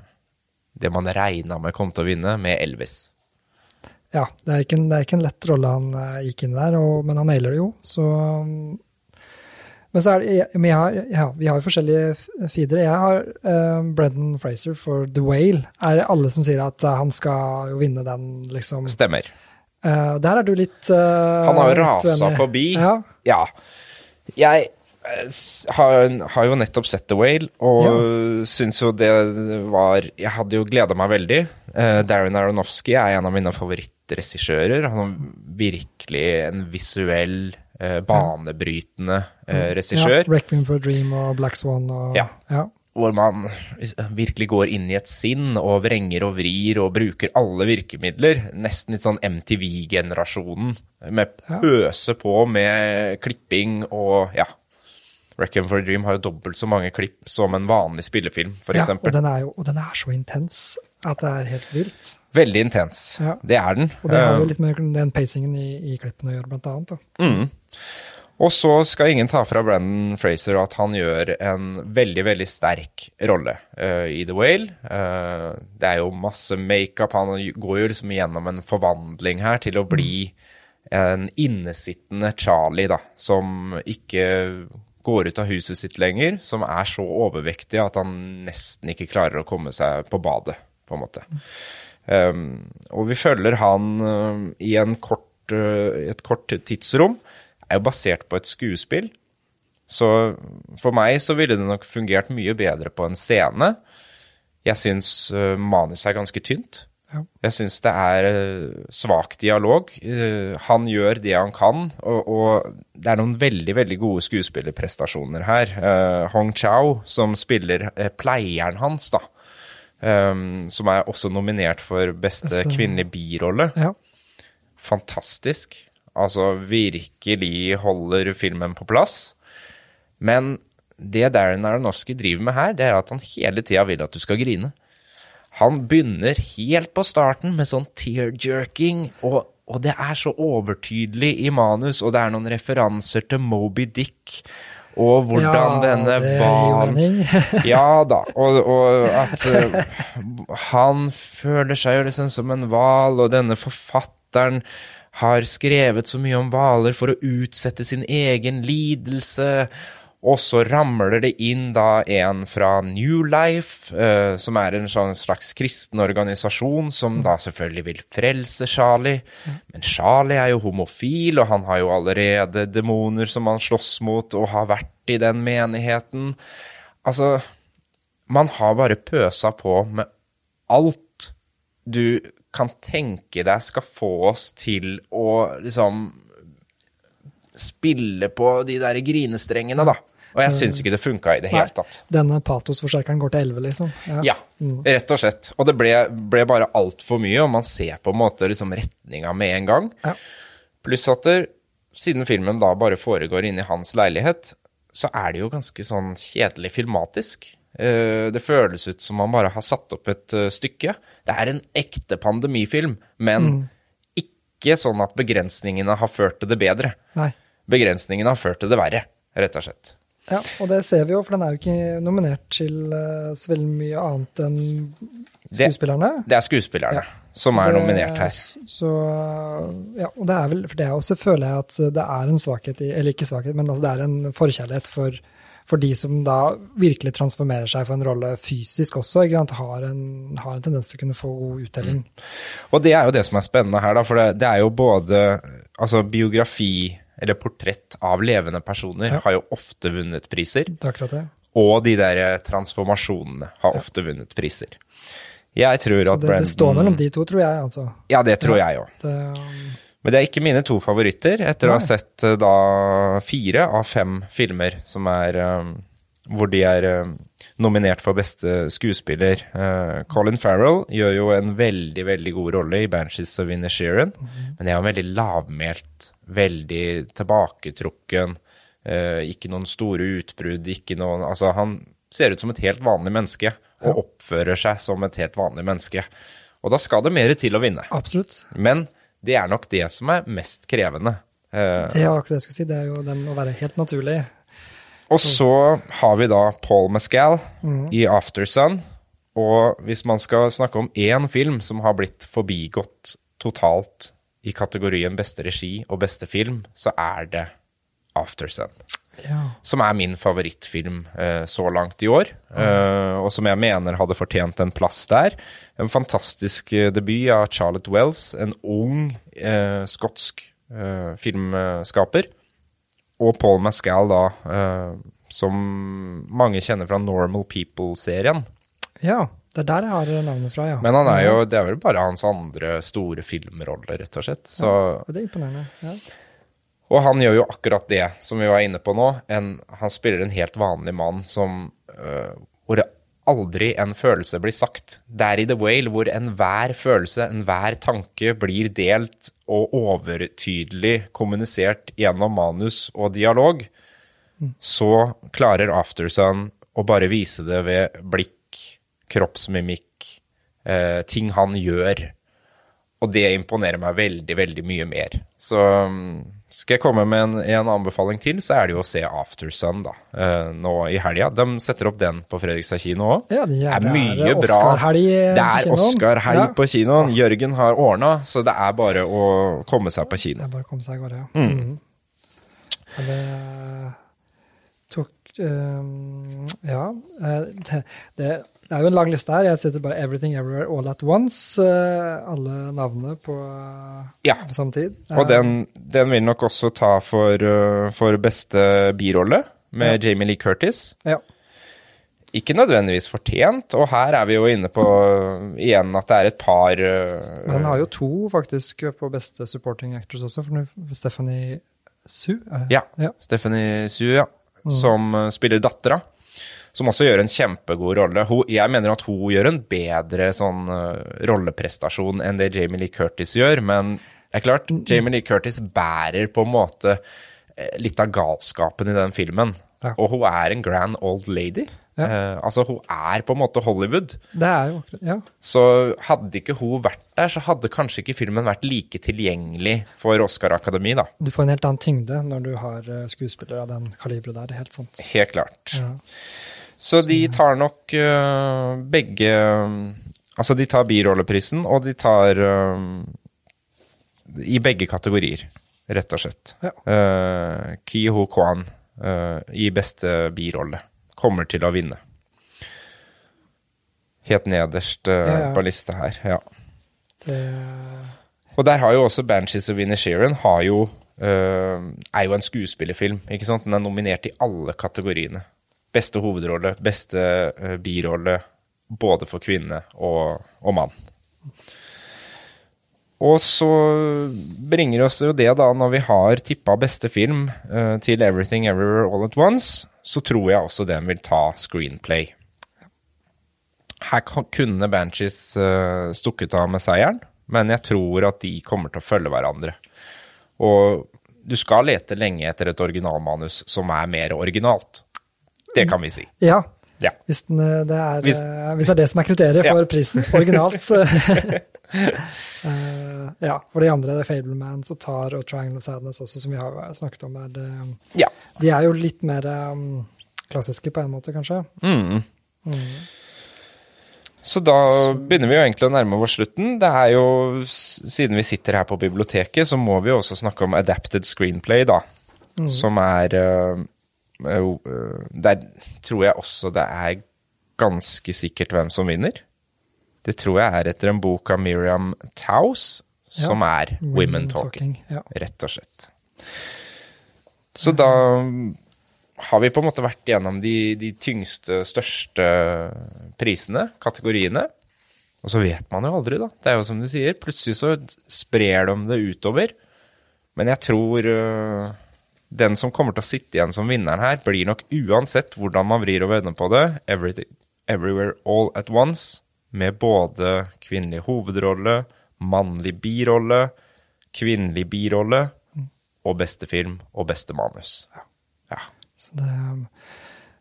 Speaker 2: det man regna med kom til å vinne, med Elvis.
Speaker 1: Ja, det er ikke en, det er ikke en lett rolle han uh, gikk inn i der, og, men han nailer det jo, så Men så er det jeg har, ja, Vi har jo forskjellige feedere. Jeg har uh, Brendan Fraser for The Whale. Er det alle som sier at uh, han skal jo vinne den, liksom?
Speaker 2: Stemmer.
Speaker 1: Uh, der er du litt
Speaker 2: Han har jo rasa forbi.
Speaker 1: Ja.
Speaker 2: ja. Jeg har, har, jo nettopp sett The Whale, og ja. syns jo det var Jeg hadde jo gleda meg veldig. Darren Aronofsky er en av mine favorittregissører. Han har virkelig en visuell banebrytende eh, regissør.
Speaker 1: Ja, 'Requiem for a Dream' og 'Black Swan' og
Speaker 2: ja. ja. Hvor man virkelig går inn i et sinn og vrenger og vrir og bruker alle virkemidler. Nesten litt sånn MTV-generasjonen, med pøse på med klipping og ja. Reckon for a Dream har jo dobbelt så mange klipp som en vanlig spillefilm, f.eks. Ja,
Speaker 1: og den, jo, og den er så intens at det er helt vilt.
Speaker 2: Veldig intens. Ja. Det er den.
Speaker 1: Og det har jo eh, litt med den pacingen i, i klippene å gjøre, blant annet. Da.
Speaker 2: Mm. Og så skal ingen ta fra Brandon Fraser at han gjør en veldig, veldig sterk rolle uh, i The Whale. Uh, det er jo masse makeup. Han går jo liksom gjennom en forvandling her til å bli en innesittende Charlie, da, som ikke går ut av huset sitt lenger, som er så overvektig at han nesten ikke klarer å komme seg på badet, på en måte. Um, og vi følger han uh, i kort, uh, et kort tidsrom. Er jo basert på et skuespill. Så for meg så ville det nok fungert mye bedre på en scene. Jeg syns uh, manuset er ganske tynt. Ja. Jeg syns det er uh, svak dialog. Uh, han gjør det han kan, og, og, det er noen veldig veldig gode skuespillerprestasjoner her. Hong Chau, som spiller pleieren hans, da. Um, som er også nominert for beste kvinnelige birolle. Ja. Fantastisk. Altså virkelig holder filmen på plass. Men det Darren Aronofsky driver med her, det er at han hele tida vil at du skal grine. Han begynner helt på starten med sånn tear-jerking, og, og, det er så overtydelig i manus, og det er noen referanser til Moby Dick. Og hvordan ja, denne hvalen [laughs] Ja da. Og, og at uh, han føler seg jo liksom som en hval, og denne forfatteren har skrevet så mye om hvaler for å utsette sin egen lidelse. Og så ramler det inn da en fra New Life, uh, som er en sånn slags kristen organisasjon, som da selvfølgelig vil frelse Charlie. Men Charlie er jo homofil, og han har jo allerede demoner som han slåss mot, og har vært i den menigheten. Altså, man har bare pøsa på med alt du kan tenke deg skal få oss til å liksom spille på de der grinestrengene, da. Og jeg syns ikke det funka i det hele tatt.
Speaker 1: Denne patosforsterkeren går til 11, liksom?
Speaker 2: Ja, ja mm. rett og slett. Og det ble, ble bare altfor mye, og man ser på en måte liksom retninga med en gang. Ja. Pluss at der, siden filmen da bare foregår inni hans leilighet, så er det jo ganske sånn kjedelig filmatisk. Eh, det føles ut som man bare har satt opp et eh, stykke. Det er en ekte pandemifilm, men mm. ikke sånn at begrensningene har ført til det bedre. Nei. Begrensningene har ført til det verre, rett og slett.
Speaker 1: Ja, og det ser vi jo, for den er jo ikke nominert til uh, så veldig mye annet enn skuespillerne.
Speaker 2: Det, det er skuespillerne ja. som er det, nominert her.
Speaker 1: Så, ja, og det er vel, for det er også føler jeg at det er en svakhet i, eller ikke svakhet, men altså det er en forkjærlighet for, for de som da virkelig transformerer seg for en rolle fysisk også, har en, har en tendens til å kunne få god uttelling. Mm.
Speaker 2: Og det er jo det som er spennende her, da, for det, det er jo både altså biografi eller portrett av levende personer, ja. har jo ofte vunnet priser.
Speaker 1: Det er akkurat det.
Speaker 2: Og de der transformasjonene har ja. ofte vunnet priser. Jeg tror
Speaker 1: Så
Speaker 2: at det, Brandon
Speaker 1: Det står mellom de to, tror jeg, altså.
Speaker 2: Ja, det tror ja, jeg òg. Um... Men det er ikke mine to favoritter, etter Nei. å ha sett uh, da fire av fem filmer som er um, hvor de er um, nominert for beste skuespiller. Uh, Colin Farrell gjør jo en veldig veldig god rolle i 'Banshees of Inisherin', mm men det er jo en veldig lavmælt veldig tilbaketrukken. Eh, ikke noen store utbrudd, ikke noen Altså, han ser ut som et helt vanlig menneske, og oppfører seg som et helt vanlig menneske. Og da skal det mer til å vinne.
Speaker 1: Absolutt.
Speaker 2: Men det er nok det som er mest krevende.
Speaker 1: Eh, det er akkurat det jeg skal si. Det er jo den å være helt naturlig.
Speaker 2: Og så har vi da Paul Mescal mm. i Aftersun. Og hvis man skal snakke om én film som har blitt forbigått totalt i kategorien beste regi og beste film, så er det Aftersun.
Speaker 1: Ja.
Speaker 2: Som er min favorittfilm eh, så langt i år, eh, og som jeg mener hadde fortjent en plass der. En fantastisk eh, debut av Charlotte Wells, en ung eh, skotsk filmskaper. Og Paul Mascal, da, som mange kjenner fra Normal People-serien.
Speaker 1: ja. Det er der jeg har navnet fra, ja.
Speaker 2: Men han er jo, det er vel bare hans andre store filmrolle, rett og slett. Så,
Speaker 1: Det er imponerende. Ja.
Speaker 2: og han gjør jo akkurat det som vi var inne på nå. En, han spiller en helt vanlig mann som øh, Hvor det aldri en følelse blir sagt. Det er i The Whale hvor enhver følelse, enhver tanke blir delt og overtydelig kommunisert gjennom manus og dialog. Så klarer Aftersun å bare vise det ved blikk, kroppsmimikk, eh, ting han gjør. Og det imponerer meg veldig, veldig mye mer. Så mm, skal jeg komme med en, en anbefaling til, så er det jo å se Aftersun da, eh, nå i helga. De setter opp den på Fredrikstad kino òg.
Speaker 1: Ja, det er-
Speaker 2: er mye
Speaker 1: det er
Speaker 2: bra.
Speaker 1: Oscar-helg, eh,
Speaker 2: Det
Speaker 1: på
Speaker 2: er
Speaker 1: kinoen.
Speaker 2: Oscar-helg
Speaker 1: Ja.
Speaker 2: på kinoen. Jørgen har ordna, så det er bare å komme seg på
Speaker 1: Det er bare å komme seg av gårde, ja.
Speaker 2: Mm.
Speaker 1: Mm. Det tok um, Ja. eh, det, det, det er jo en lang liste her. Jeg sitter bare 'Everything Everywhere All At Once'. eh, alle navnene på,
Speaker 2: Ja.
Speaker 1: på samme tid.
Speaker 2: Og den, den vil nok også ta for, for beste birolle med Jamie Lee Curtis.
Speaker 1: Ja.
Speaker 2: Ikke nødvendigvis fortjent, og her er vi jo inne på igjen at det er et par
Speaker 1: Men han har jo to faktisk på beste supporting actors også, for Stephanie Su. er?
Speaker 2: Ja.
Speaker 1: ja.
Speaker 2: Stephanie Su, ja, som øh, spiller dattera. Som også gjør en kjempegod rolle. Hun, jeg mener at hun gjør en bedre sånn øh, rolleprestasjon enn det Jamie Lee Curtis gjør, men det er klart, Jamie Lee Curtis bærer på en måte eh, litt av galskapen i den filmen.
Speaker 1: Ja.
Speaker 2: Og hun er en grand old lady.
Speaker 1: Ja.
Speaker 2: Eh, altså, hun er på en måte Hollywood.
Speaker 1: Det er jo akkurat Ja.
Speaker 2: Så hadde ikke hun vært der, så hadde kanskje ikke filmen vært like tilgjengelig for Oscar Akademi, da.
Speaker 1: Du får en helt annen tyngde når du har eh, skuespillere av den kaliberet der. Helt sant.
Speaker 2: Helt klart.
Speaker 1: Ja.
Speaker 2: Så de tar nok uh, begge Altså, de tar birolleprisen, og de tar uh, I begge kategorier, rett og slett.
Speaker 1: Ja.
Speaker 2: Uh, Ki Ho Kwan i beste birolle kommer til å vinne. Helt nederst
Speaker 1: Ja,
Speaker 2: på lista her, ja.
Speaker 1: Det,
Speaker 2: Og der har jo også Banshees of Inisherin har jo er jo en skuespillerfilm. ikke sant? Den er nominert i alle kategoriene. Beste hovedrolle, beste øh, birolle, både for kvinne og, og mann. Og så bringer oss jo det, da, når vi har tippa beste film uh, til Everything Everywhere All At Once, så tror jeg også den vil ta screenplay. Her kunne Banshees uh, stukket av med seieren, men jeg tror at de kommer til å følge hverandre. Og du skal lete lenge etter et originalmanus som er mer originalt. Det kan vi si.
Speaker 1: ja.
Speaker 2: Ja.
Speaker 1: Hvis, den, eh, det er,
Speaker 2: Hvis-
Speaker 1: eh, hvis det er det som er kriteriet
Speaker 2: Ja.
Speaker 1: for prisen, [laughs] originalt. [laughs] Eh, ja, for de andre, det er Fablemans og Tar og Triangle of Sadness også, som vi har snakket om. Er det,
Speaker 2: Ja.
Speaker 1: de er jo litt mer um, klassiske på en måte, kanskje.
Speaker 2: Mm. Så da begynner vi jo egentlig å nærme oss slutten. Det er jo, Siden vi sitter her på biblioteket, så må vi jo også snakke om adapted screenplay, da. Som er øh, Der tror jeg også det er ganske sikkert hvem som vinner. Det tror jeg er etter en bok av Miriam Taus, som er Women Talking.
Speaker 1: Ja.
Speaker 2: rett og slett. Så da har vi på en måte vært gjennom de, de tyngste, største prisene, kategoriene. Og så vet man jo aldri, da. Det er jo som du sier, plutselig så sprer de det utover. Men jeg tror øh, den som kommer til å sitte igjen som vinneren her, blir nok uansett hvordan man vrir og vender på det, Everywhere All At Once, med både kvinnelig hovedrolle, mannlig birolle, kvinnelig birolle og beste film og beste manus. Ja.
Speaker 1: Det,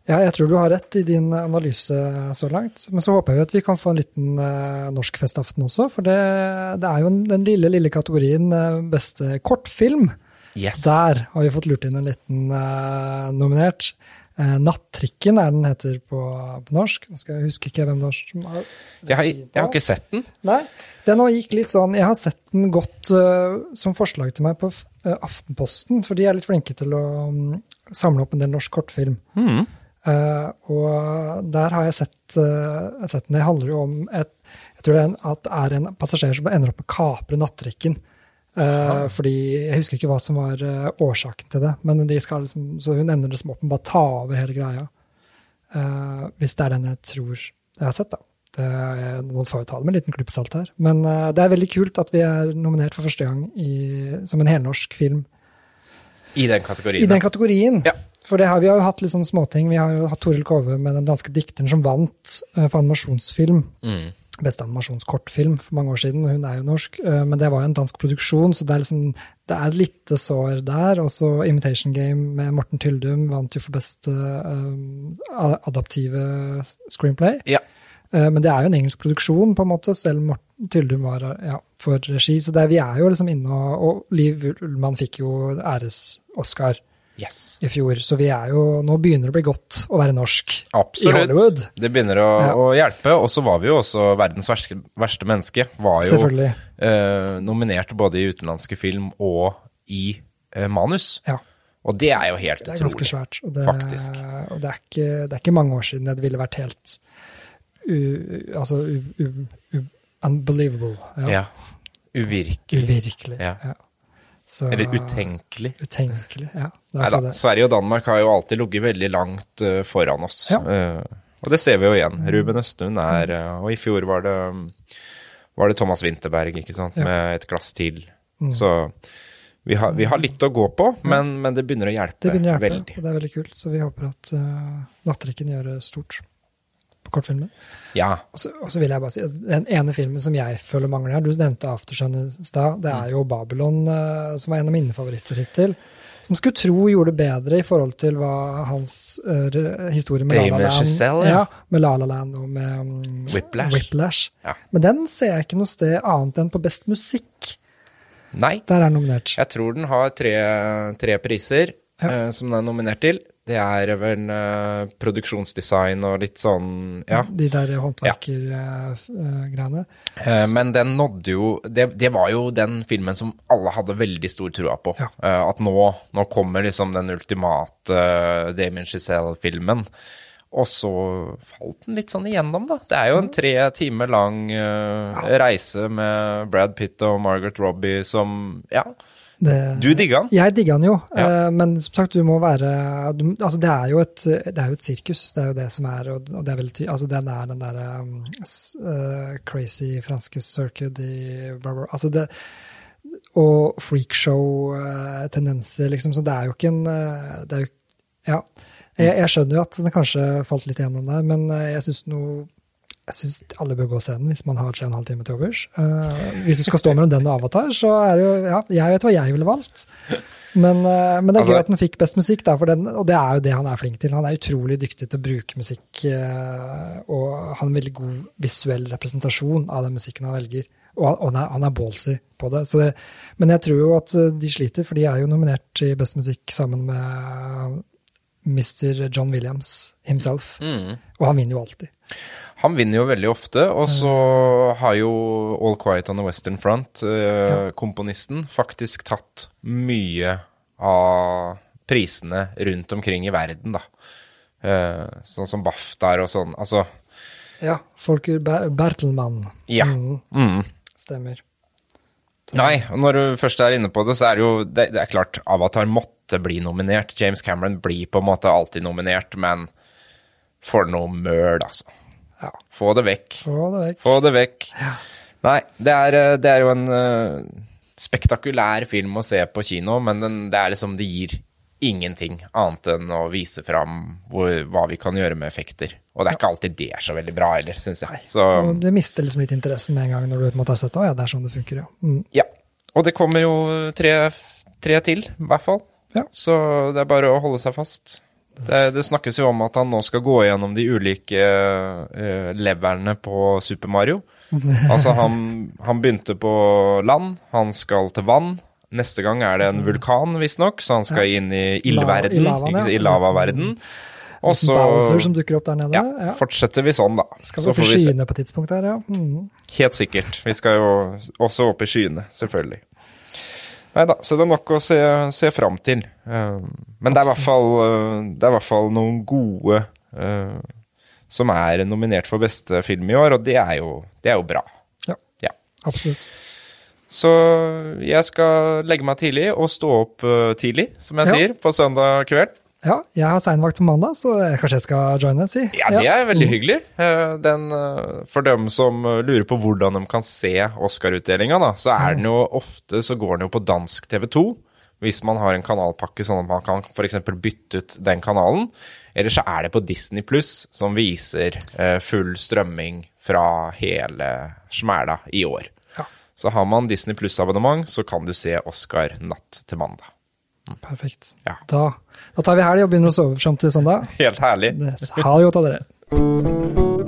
Speaker 1: ja, jeg tror du har rett i din analyse så langt. Men så håper jeg at vi kan få en liten uh, norsk festaften også. For det, det er jo en, den lille, lille kategorien uh, beste kortfilm.
Speaker 2: Yes.
Speaker 1: Der har vi fått lurt inn en liten eh, nominert. Eh, Nattrikken er den heter på, på norsk. Nå skal jeg huske ikke hvem er som har
Speaker 2: Jeg har, jeg har ikke sett den.
Speaker 1: Nei, den gikk litt sånn Jeg har sett den godt uh, som forslag til meg på uh, Aftenposten, for de er litt flinke til å um, samle opp en del norsk kortfilm.
Speaker 2: Mm.
Speaker 1: Uh, og der har jeg sett, sett den. Det handler jo om et Jeg tror det er en, at det er en passasjer som ender opp med å kapre nattrikken. Uh, fordi Jeg husker ikke hva som var uh, årsaken til det. men de skal liksom, Så hun ender som opp med bare ta over hele greia. Uh, hvis det er den jeg tror jeg har sett, da. Det er, noen får jo ta det med en liten klype salt her. Men det er veldig kult at vi er nominert for første gang i, som en helnorsk film.
Speaker 2: I den kategorien?
Speaker 1: I den kategorien.
Speaker 2: Ja.
Speaker 1: For det har, vi har jo hatt litt sånne småting. Vi har jo hatt Toril Kove med den danske dikteren som vant for animasjonsfilm.
Speaker 2: Mm
Speaker 1: beste animasjonskortfilm for mange år siden. Hun er jo norsk, eh, men det var jo en dansk produksjon, så det er liksom det er et lite sår der. Og så Imitation Game med Morten Tyldum vant jo for beste uh, adaptive screenplay.
Speaker 2: Ja.
Speaker 1: Uh, men det er jo en engelsk produksjon, på en måte, selv Morten Tyldum var ja, for regi. Så det, vi er jo liksom inne og, og Liv Ullmann fikk jo æres-Oscar
Speaker 2: yes.
Speaker 1: i fjor. Så vi er jo, nå begynner det å bli godt å være norsk
Speaker 2: Absolutt.
Speaker 1: i Hollywood.
Speaker 2: Det begynner å,
Speaker 1: Ja.
Speaker 2: å hjelpe. Og så var vi jo også verdens verste, verste menneske. Var jo eh, nominert både i utenlandske film og i eh, manus.
Speaker 1: Ja.
Speaker 2: Og det er jo helt utrolig.
Speaker 1: Det er ganske svært. Og det,
Speaker 2: Faktisk.
Speaker 1: Og det er, ikke, det er ikke mange år siden det ville vært helt u, altså u, u, unbelievable. Ja.
Speaker 2: Ja. Uvirkelig.
Speaker 1: Uvirkelig.
Speaker 2: Ja.
Speaker 1: Så,
Speaker 2: Eller utenkelig.
Speaker 1: Utenkelig, ja. Det
Speaker 2: Nei
Speaker 1: det.
Speaker 2: Sverige og Danmark har jo alltid ligget veldig langt uh, foran oss.
Speaker 1: Ja.
Speaker 2: Uh, og det ser vi jo igjen. Ruben Østlund er uh, Og i fjor var det, var det Thomas Winterberg, ikke sant,
Speaker 1: Ja.
Speaker 2: med et glass til.
Speaker 1: Mm.
Speaker 2: Så vi har, vi har litt å gå på, men, men det begynner å hjelpe,
Speaker 1: Det begynner å hjelpe,
Speaker 2: veldig.
Speaker 1: og det er veldig kult. Så vi håper at uh, Nattrikken gjør det stort på kortfilmen.
Speaker 2: Ja.
Speaker 1: Og så, og så vil jeg bare si at Den ene filmen som jeg føler mangler her, du nevnte Aftersun i stad, det
Speaker 2: Mm.
Speaker 1: er jo Babylon, eh, som var en av mine favoritter hittil. Som skulle tro gjorde det bedre i forhold til hva hans uh, historie med La La Land
Speaker 2: ja.
Speaker 1: med La La Land og med um,
Speaker 2: Whiplash.
Speaker 1: Whiplash.
Speaker 2: Ja.
Speaker 1: Men den ser jeg ikke noe sted annet enn på best musikk.
Speaker 2: Nei.
Speaker 1: Der er den nominert.
Speaker 2: Jeg tror den har tre, tre priser
Speaker 1: Ja.
Speaker 2: uh, som den er nominert til. Det er vel uh, produksjonsdesign og litt sånn Ja.
Speaker 1: De der håndverkergreiene.
Speaker 2: Eh, Men den nådde jo det, det var jo den filmen som alle hadde veldig stor trua på.
Speaker 1: Ja.
Speaker 2: At nå, nå kommer liksom den ultimate uh, Damien Giselle-filmen. Og så falt den litt sånn igjennom, da. Det er jo en tre timer lang ja. reise med Brad Pitt og Margaret Robbie som Ja,
Speaker 1: Det-
Speaker 2: du digga den.
Speaker 1: Jeg digga den jo,
Speaker 2: Ja.
Speaker 1: eh, men som sagt, du må være du, Altså, det er, jo et, det er jo et sirkus, det er jo det som er Og, og det er veldig Altså, den er den derre um, eh, crazy franske circuit i blah, Altså, det Og freakshow-tendenser, liksom, så det er jo ikke en eh, Det er jo Ja. Jeg, jeg skjønner jo at den kanskje falt litt igjennom der, men eh, jeg syns noe jeg syns alle bør gå og se den hvis man har tre og en halv time til overs. Uh, hvis du skal stå mellom den og Avatar, så er det jo Ja, jeg vet hva jeg ville valgt. Men, uh, men det er
Speaker 2: Altså-
Speaker 1: gøy at den fikk best musikk, da, den, og det er jo det han er flink til. Han er utrolig dyktig til å bruke musikk, uh, og har en veldig god visuell representasjon av den musikken han velger. Og, og han, er, han er ballsy på det. Så det. Men jeg tror jo at de sliter, for de er jo nominert i best musikk sammen med Mr. John Williams himself.
Speaker 2: Mm.
Speaker 1: Og han vinner jo alltid.
Speaker 2: Han vinner jo veldig ofte, og så har jo All Quiet on the Western Front, eh, komponisten, faktisk tatt mye av prisene rundt omkring i verden, da. Eh, sånn som BAFTA og sånn. Altså,
Speaker 1: Ja, Folker Ber Bertelmann.
Speaker 2: ja.
Speaker 1: Mm,
Speaker 2: Mm.
Speaker 1: stemmer.
Speaker 2: Nei, og når du først er inne på det, så er det jo Det, det er klart, Avatar måtte bli nominert. James Cameron blir på en måte alltid nominert, men for noe møl, altså.
Speaker 1: Ja,
Speaker 2: Få det vekk.
Speaker 1: få det vekk.
Speaker 2: Få det vekk.
Speaker 1: Ja.
Speaker 2: Nei, det er, eh, det er jo en uh, spektakulær film å se på kino, men den, det er liksom Det gir ingenting annet enn å vise fram hvor, hva vi kan gjøre med effekter. Og det er ikke alltid det er så veldig bra heller, syns jeg. Så
Speaker 1: Og du mister liksom litt interessen med en gang når du måte har sett det. Å ja, det er sånn det funker, ja. Mm.
Speaker 2: ja. Og det kommer jo tre, tre til, i hvert fall.
Speaker 1: Ja.
Speaker 2: Så det er bare å holde seg fast. Det, det snakkes jo om at han nå skal gå gjennom de ulike uh, levelene på Super Mario. [laughs] Altså, han, han begynte på land, han skal til vann. Neste gang er det en vulkan, visstnok, så han skal inn i ildverden,
Speaker 1: I
Speaker 2: lavaverden. Og så
Speaker 1: Bowser som dukker opp der nede.
Speaker 2: ja, fortsetter vi sånn, da.
Speaker 1: Skal
Speaker 2: Så
Speaker 1: vi opp i skyene på et tidspunkt her, ja. Mm.
Speaker 2: Helt sikkert. Vi skal jo også opp i skyene, selvfølgelig. Nei da, så det er nok å se, se fram til. Eh, Men det er fall, eh, det er i hvert fall noen gode eh, som er nominert for beste film i år, og det er jo, det er jo bra.
Speaker 1: Ja.
Speaker 2: Ja.
Speaker 1: Absolutt.
Speaker 2: Så jeg skal legge meg tidlig og stå opp tidlig, som jeg
Speaker 1: Ja.
Speaker 2: sier, på søndag kveld.
Speaker 1: Ja, jeg har seinvakt på mandag, så kanskje jeg skal joine, si.
Speaker 2: Ja, det er veldig hyggelig. Eh, Den, eh, for dem som eh, lurer på hvordan de kan se Oscar-utdelinga, så er den jo ofte så går den jo på dansk TV 2. Hvis man har en kanalpakke sånn at man kan f.eks. bytte ut den kanalen. Eller så er det på Disney Pluss, som viser full strømming fra hele smæla i år.
Speaker 1: Ja.
Speaker 2: Så har man Disney Pluss-abonnement, så kan du se Oscar natt til mandag.
Speaker 1: Perfekt.
Speaker 2: Ja.
Speaker 1: Da, da tar vi helg og begynner å sove fram til søndag.
Speaker 2: Helt herlig.
Speaker 1: Det- Ha det godt dere.